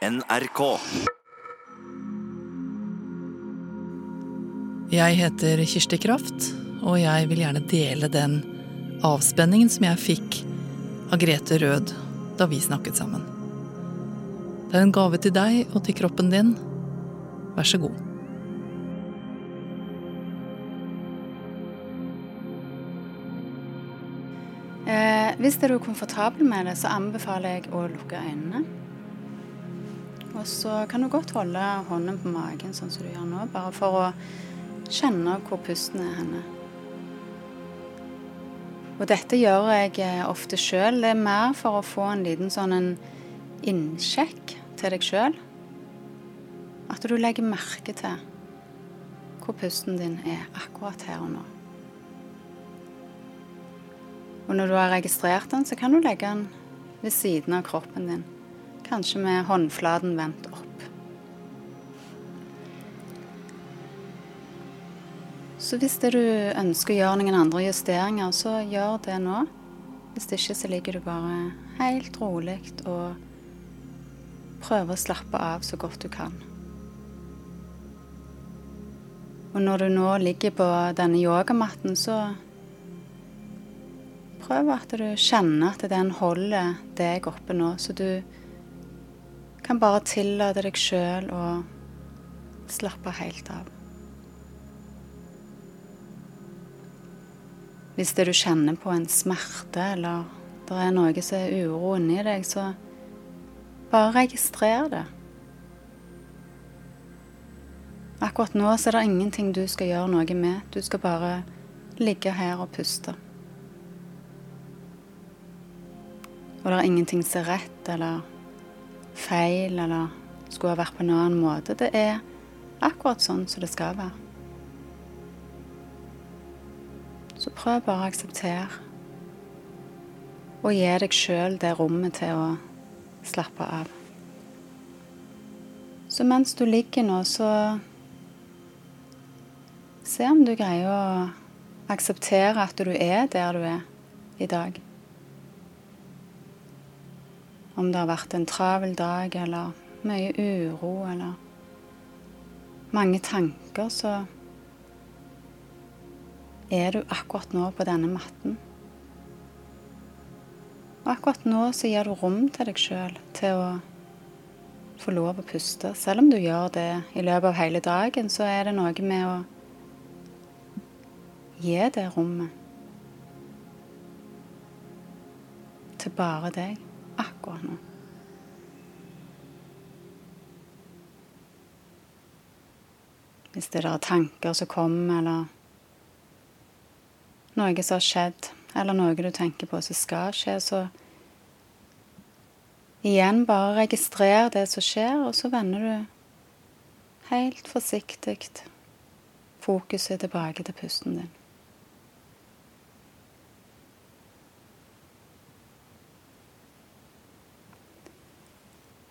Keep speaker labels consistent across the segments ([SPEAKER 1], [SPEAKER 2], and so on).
[SPEAKER 1] NRK.
[SPEAKER 2] Jeg heter Kirsti Kraft, og jeg vil gjerne dele den avspenningen som jeg fikk av Grete Rød da vi snakket sammen. Det er en gave til deg og til kroppen din. Vær så god.
[SPEAKER 3] Eh, hvis er du komfortabel med det, så anbefaler jeg å lukke øynene. Og så kan du godt holde hånden på magen sånn som du gjør nå, bare for å kjenne hvor pusten er henne. Og dette gjør jeg eh, ofte sjøl. Det er mer for å få en liten sånn en innsjekk til deg sjøl. At du legger merke til hvor pusten din er akkurat her og nå. Og når du har registrert den, så kan du legge den ved siden av kroppen din. Kanskje med håndflaten vendt opp. Så hvis det du ønsker å gjøre noen andre justeringer, så gjør det nå. Hvis ikke så ligger du bare helt rolig og prøver å slappe av så godt du kan. Og når du nå ligger på denne yogamatten, så prøv at du kjenner at den holder deg oppe nå, så du kan bare tillate deg sjøl å slappe helt av. Hvis det du kjenner på en smerte, eller det er noe som er uro inni deg, så bare registrer det. Akkurat nå så er det ingenting du skal gjøre noe med. Du skal bare ligge her og puste. Og det er ingenting som er rett eller feil eller skulle ha vært på en annen måte. Det er akkurat sånn som det skal være. Så prøv bare å akseptere. Og gi deg sjøl det rommet til å slappe av. Så mens du ligger nå, så se om du greier å akseptere at du er der du er i dag. Om det har vært en travel dag eller mye uro eller mange tanker, så er du akkurat nå på denne matten. Og akkurat nå så gir du rom til deg sjøl til å få lov å puste. Selv om du gjør det i løpet av hele dagen, så er det noe med å gi det rommet til bare deg akkurat nå. Hvis det er tanker som kommer, eller noe som har skjedd, eller noe du tenker på som skal skje, så igjen bare registrer det som skjer, og så vender du helt forsiktig fokuset tilbake til pusten din.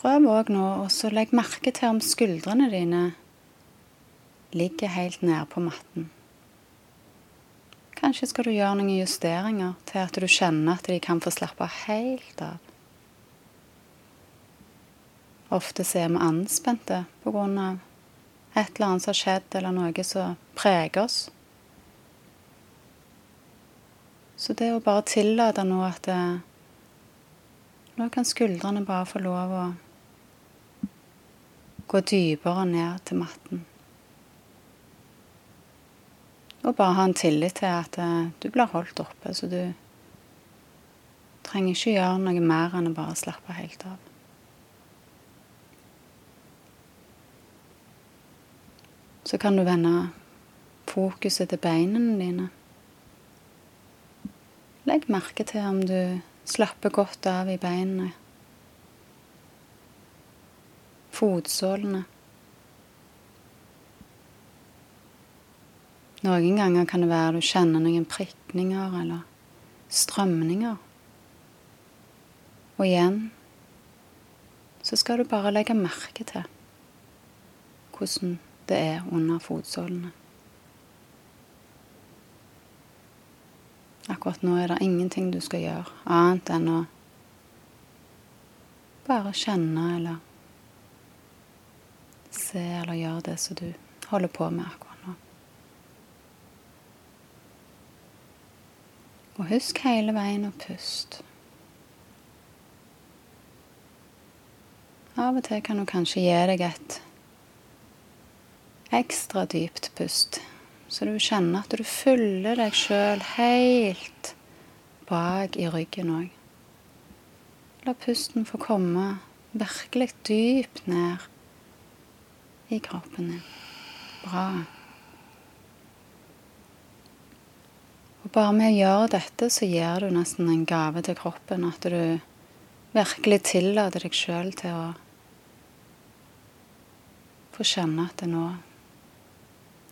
[SPEAKER 3] Prøv òg nå å legge merke til om skuldrene dine ligger helt nede på matten. Kanskje skal du gjøre noen justeringer til at du kjenner at de kan få slappe helt av. Ofte så er vi anspente pga. et eller annet som har skjedd, eller noe som preger oss. Så det å bare tillate nå at det, Nå kan skuldrene bare få lov å gå dypere ned til matten. Og bare ha en tillit til at uh, du blir holdt oppe, så du trenger ikke gjøre noe mer enn å bare slappe helt av. Så kan du vende fokuset til beina dine. Legg merke til om du slapper godt av i beina. Fotsålene. Noen ganger kan det være du kjenner noen prikninger eller strømninger. Og igjen så skal du bare legge merke til hvordan det er under fotsålene. Akkurat nå er det ingenting du skal gjøre annet enn å bare kjenne eller se eller gjøre det som du holder på med akkurat nå. Og husk hele veien å puste. Av og til kan du kanskje gi deg et ekstra dypt pust, så du kjenner at du fyller deg sjøl helt bak i ryggen òg. La pusten få komme virkelig dypt ned i kroppen din. Bra. Og bare med å gjøre dette, så gir du nesten en gave til kroppen. At du virkelig tillater deg sjøl til å få kjenne at det nå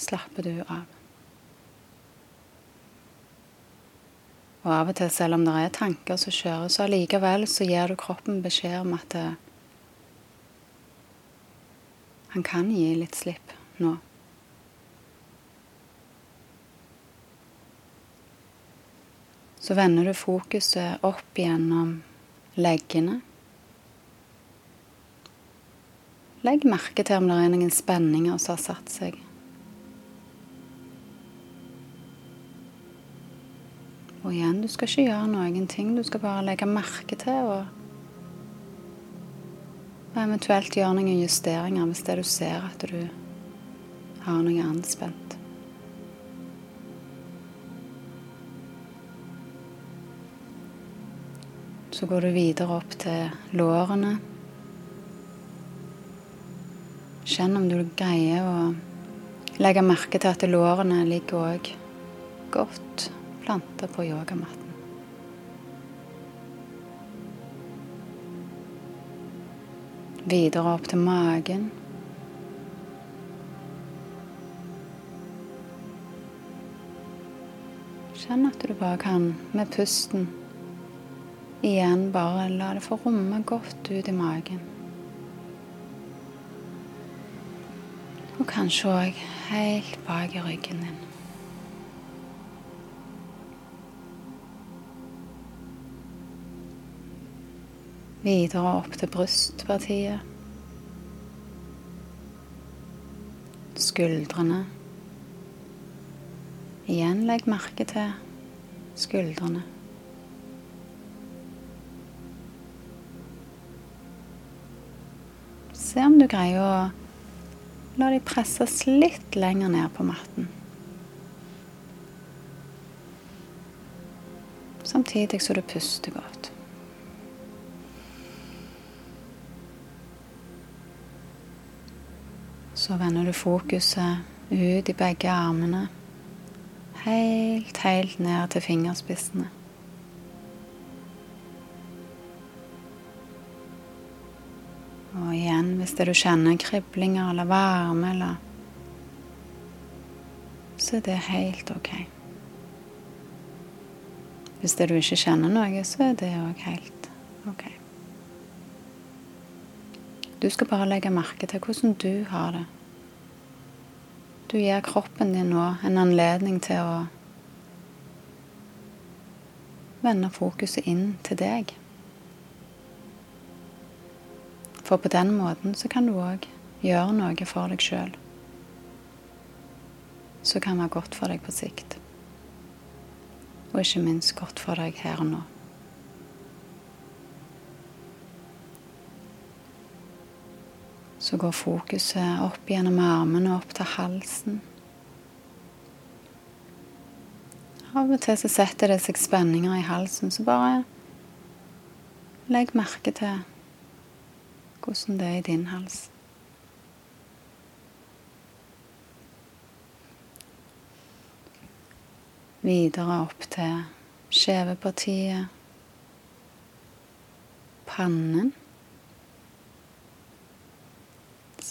[SPEAKER 3] slapper du av. Og av og til, selv om det er tanker som kjører, så allikevel så gir du kroppen beskjed om at det, eh, han kan gi litt slipp nå. Så vender du fokuset opp gjennom leggene. Legg merke til om det er noen spenninger som har satt seg. Og igjen, du skal ikke gjøre noen ting. Du skal bare legge merke til og, og eventuelt gjøre noen justeringer hvis det du ser at du har noe anspent. Så går du videre opp til lårene. Kjenn om du greier å legge merke til at lårene ligger òg godt planta på yogamatten. Videre opp til magen. Kjenn at du bare kan, med pusten, igjen bare la det få romme godt ut i magen. Og kanskje òg helt bak i ryggen din. Videre opp til brystpartiet. Skuldrene. Igjen legg merke til skuldrene. Se om du greier å La de presses litt lenger ned på matten. Samtidig så du puster godt. Så vender du fokuset ut i begge armene. Helt, helt ned til fingerspissene. Og igjen, hvis det du kjenner kriblinger eller varme eller Så er det helt ok. Hvis det du ikke kjenner noe, så er det òg helt ok. Du skal bare legge merke til hvordan du har det. Du gir kroppen din nå en anledning til å vende fokuset inn til deg. For på den måten så kan du òg gjøre noe for deg sjøl som kan være godt for deg på sikt. Og ikke minst godt for deg her og nå. Så går fokuset opp gjennom armene og opp til halsen. Av og til så setter det seg spenninger i halsen, så bare legg merke til hvordan det er i din hals. Videre opp til skjevepartiet, pannen.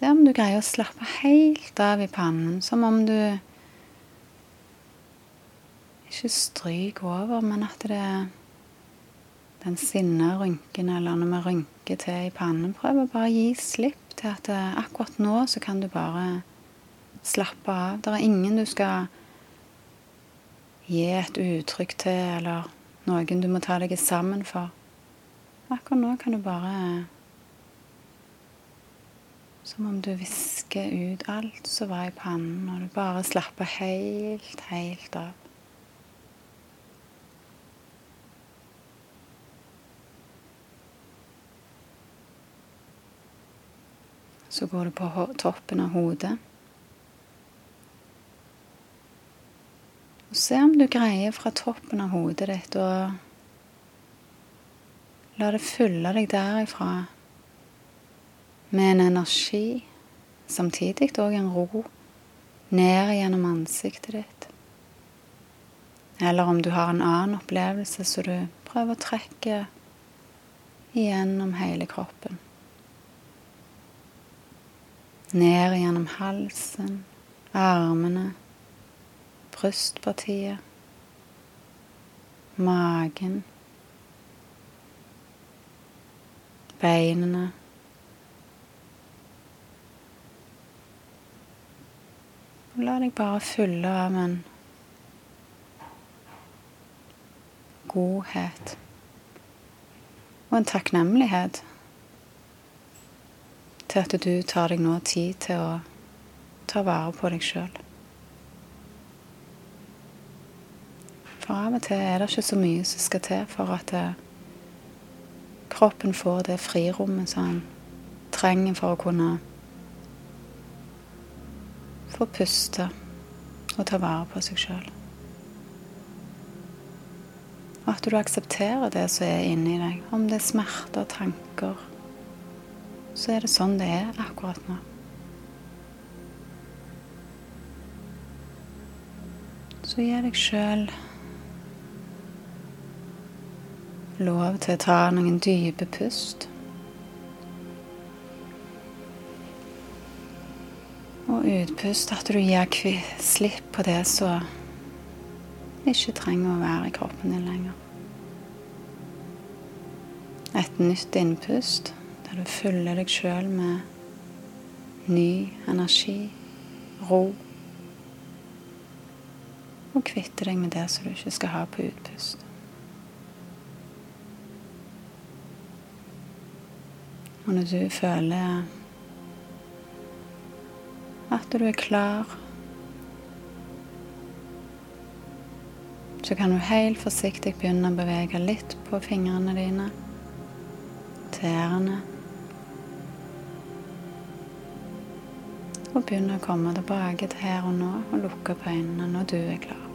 [SPEAKER 3] Se om du greier å slappe helt av i pannen, som om du ikke stryker over, men at det er den sinna rynken, eller når vi rynker til i pannen. Prøv å bare gi slipp til at eh, akkurat nå så kan du bare slappe av. Det er ingen du skal gi et uttrykk til, eller noen du må ta deg sammen for. Akkurat nå kan du bare Som om du visker ut alt som var i pannen, og du bare slapper helt, helt av. Så går du på toppen av hodet. Og se om du greier fra toppen av hodet ditt å la det fylle deg derifra med en energi, samtidig òg en ro, ned gjennom ansiktet ditt. Eller om du har en annen opplevelse, så du prøver å trekke gjennom hele kroppen. Ned gjennom halsen, armene, brystpartiet, magen, beinene. La deg bare fylle av en godhet og en takknemlighet til at du tar deg nå tid til å ta vare på deg sjøl. For av og til er det ikke så mye som skal til for at eh, kroppen får det frirommet som den trenger for å kunne få puste og ta vare på seg sjøl. Og at du aksepterer det som er inni deg. Om det er smerter, tanker, så er det sånn det er akkurat nå. Så gi deg sjøl lov til å ta noen dype pust. Og utpust at du gir slipp på det som ikke trenger å være i kroppen din lenger. Et nytt innpust der du fyller deg sjøl med ny energi, ro. Og kvitter deg med det som du ikke skal ha på utpust. Og når du føler at du er klar. Så kan du helt forsiktig begynne å bevege litt på fingrene dine, tærne. Og begynne å komme tilbake til her og nå og lukke opp øynene når du er klar.